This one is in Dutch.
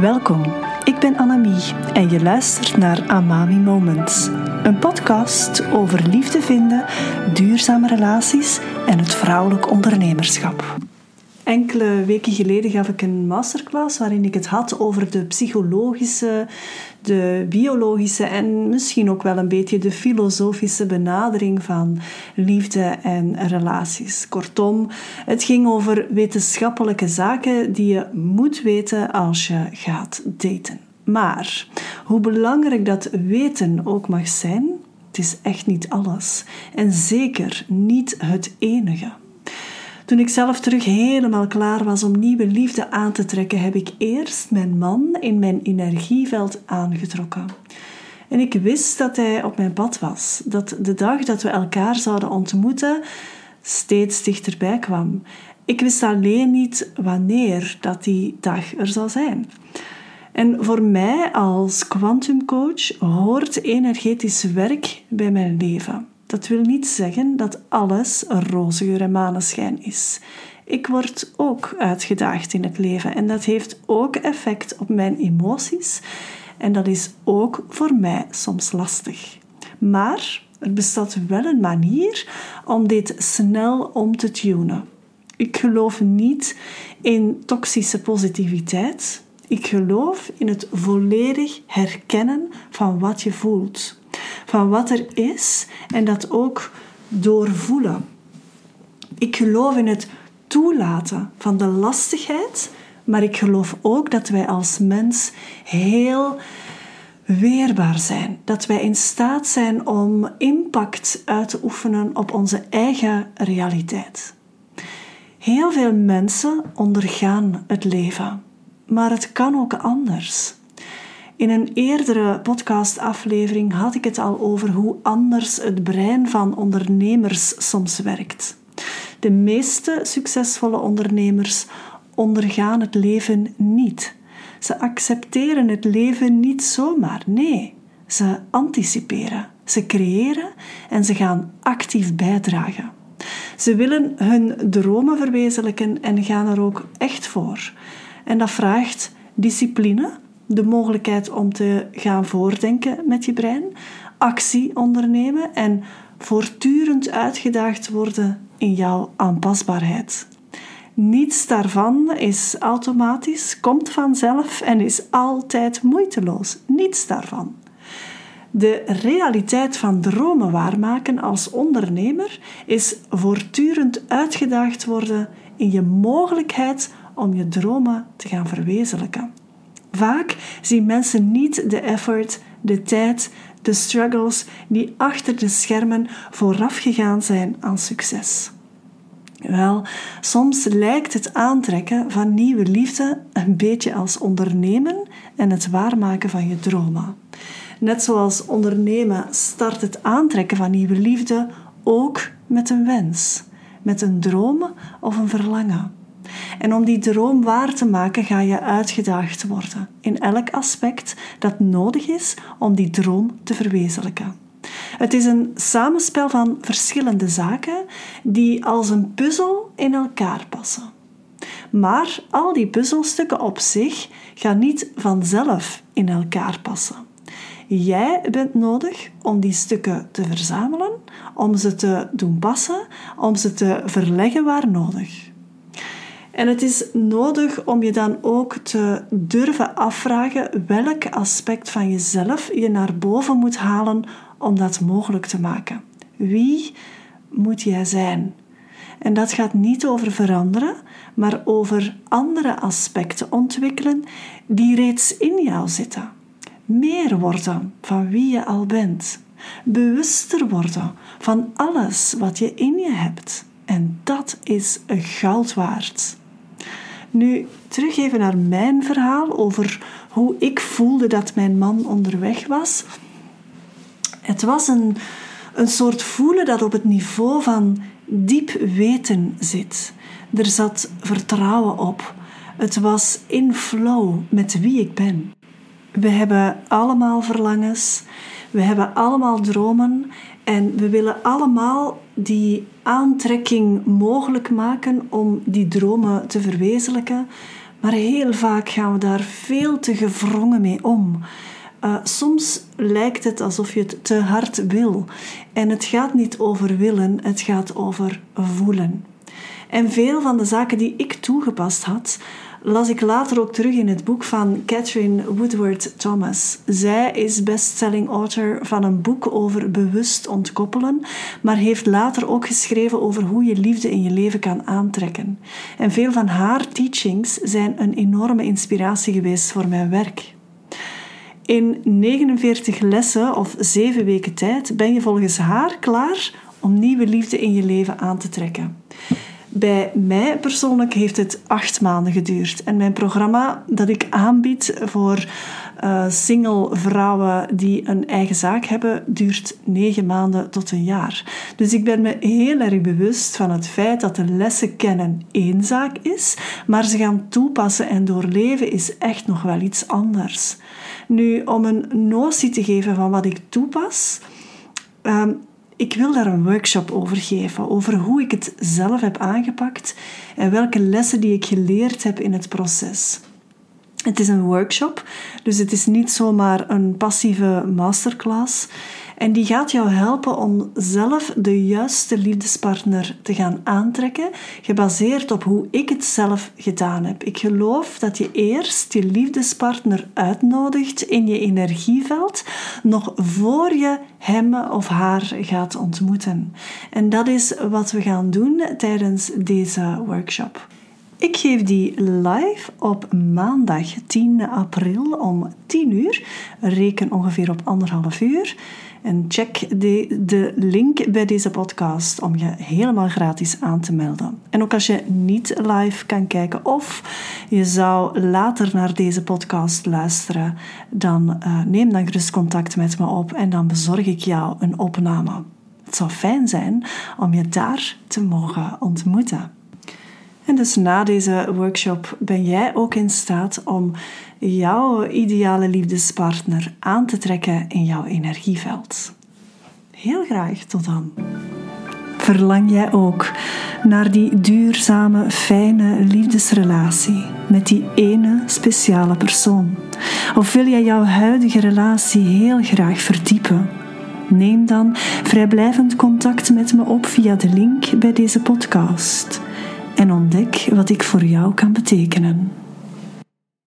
Welkom, ik ben Annemie en je luistert naar Amami Moments. Een podcast over liefde vinden, duurzame relaties en het vrouwelijk ondernemerschap. Enkele weken geleden gaf ik een masterclass waarin ik het had over de psychologische, de biologische en misschien ook wel een beetje de filosofische benadering van liefde en relaties. Kortom, het ging over wetenschappelijke zaken die je moet weten als je gaat daten. Maar hoe belangrijk dat weten ook mag zijn, het is echt niet alles en zeker niet het enige. Toen ik zelf terug helemaal klaar was om nieuwe liefde aan te trekken, heb ik eerst mijn man in mijn energieveld aangetrokken. En ik wist dat hij op mijn pad was, dat de dag dat we elkaar zouden ontmoeten steeds dichterbij kwam. Ik wist alleen niet wanneer dat die dag er zou zijn. En voor mij als quantumcoach hoort energetisch werk bij mijn leven. Dat wil niet zeggen dat alles roze geur en maneschijn is. Ik word ook uitgedaagd in het leven en dat heeft ook effect op mijn emoties en dat is ook voor mij soms lastig. Maar er bestaat wel een manier om dit snel om te tunen. Ik geloof niet in toxische positiviteit. Ik geloof in het volledig herkennen van wat je voelt van wat er is en dat ook doorvoelen. Ik geloof in het toelaten van de lastigheid, maar ik geloof ook dat wij als mens heel weerbaar zijn. Dat wij in staat zijn om impact uit te oefenen op onze eigen realiteit. Heel veel mensen ondergaan het leven, maar het kan ook anders. In een eerdere podcastaflevering had ik het al over hoe anders het brein van ondernemers soms werkt. De meeste succesvolle ondernemers ondergaan het leven niet. Ze accepteren het leven niet zomaar. Nee, ze anticiperen, ze creëren en ze gaan actief bijdragen. Ze willen hun dromen verwezenlijken en gaan er ook echt voor. En dat vraagt discipline, de mogelijkheid om te gaan voordenken met je brein, actie ondernemen en voortdurend uitgedaagd worden in jouw aanpasbaarheid. Niets daarvan is automatisch, komt vanzelf en is altijd moeiteloos. Niets daarvan. De realiteit van dromen waarmaken als ondernemer is voortdurend uitgedaagd worden in je mogelijkheid om je dromen te gaan verwezenlijken. Vaak zien mensen niet de effort, de tijd, de struggles die achter de schermen vooraf gegaan zijn aan succes. Wel, soms lijkt het aantrekken van nieuwe liefde een beetje als ondernemen en het waarmaken van je dromen. Net zoals ondernemen start het aantrekken van nieuwe liefde ook met een wens, met een droom of een verlangen. En om die droom waar te maken ga je uitgedaagd worden in elk aspect dat nodig is om die droom te verwezenlijken. Het is een samenspel van verschillende zaken die als een puzzel in elkaar passen. Maar al die puzzelstukken op zich gaan niet vanzelf in elkaar passen. Jij bent nodig om die stukken te verzamelen, om ze te doen passen, om ze te verleggen waar nodig. En het is nodig om je dan ook te durven afvragen welk aspect van jezelf je naar boven moet halen om dat mogelijk te maken. Wie moet jij zijn? En dat gaat niet over veranderen, maar over andere aspecten ontwikkelen die reeds in jou zitten. Meer worden van wie je al bent. Bewuster worden van alles wat je in je hebt. En dat is goud waard. Nu, terug even naar mijn verhaal over hoe ik voelde dat mijn man onderweg was. Het was een, een soort voelen dat op het niveau van diep weten zit. Er zat vertrouwen op. Het was in flow met wie ik ben. We hebben allemaal verlangens, we hebben allemaal dromen en we willen allemaal die aantrekking mogelijk maken om die dromen te verwezenlijken. Maar heel vaak gaan we daar veel te gevrongen mee om. Uh, soms lijkt het alsof je het te hard wil. En het gaat niet over willen, het gaat over voelen. En veel van de zaken die ik toegepast had, las ik later ook terug in het boek van Catherine Woodward Thomas. Zij is bestselling author van een boek over bewust ontkoppelen, maar heeft later ook geschreven over hoe je liefde in je leven kan aantrekken. En veel van haar teachings zijn een enorme inspiratie geweest voor mijn werk. In 49 lessen of 7 weken tijd ben je volgens haar klaar om nieuwe liefde in je leven aan te trekken. Bij mij persoonlijk heeft het acht maanden geduurd. En mijn programma dat ik aanbied voor uh, single vrouwen die een eigen zaak hebben, duurt negen maanden tot een jaar. Dus ik ben me heel erg bewust van het feit dat de lessen kennen één zaak is, maar ze gaan toepassen en doorleven is echt nog wel iets anders. Nu, om een notie te geven van wat ik toepas. Ehm, ik wil daar een workshop over geven, over hoe ik het zelf heb aangepakt en welke lessen die ik geleerd heb in het proces. Het is een workshop, dus het is niet zomaar een passieve masterclass. En die gaat jou helpen om zelf de juiste liefdespartner te gaan aantrekken, gebaseerd op hoe ik het zelf gedaan heb. Ik geloof dat je eerst je liefdespartner uitnodigt in je energieveld, nog voor je hem of haar gaat ontmoeten. En dat is wat we gaan doen tijdens deze workshop. Ik geef die live op maandag 10 april om 10 uur. Reken ongeveer op anderhalf uur. En check de, de link bij deze podcast om je helemaal gratis aan te melden. En ook als je niet live kan kijken of je zou later naar deze podcast luisteren, dan uh, neem dan gerust contact met me op en dan bezorg ik jou een opname. Het zou fijn zijn om je daar te mogen ontmoeten. En dus na deze workshop ben jij ook in staat om jouw ideale liefdespartner aan te trekken in jouw energieveld. Heel graag tot dan. Verlang jij ook naar die duurzame, fijne liefdesrelatie met die ene speciale persoon? Of wil jij jouw huidige relatie heel graag verdiepen? Neem dan vrijblijvend contact met me op via de link bij deze podcast en ontdek wat ik voor jou kan betekenen.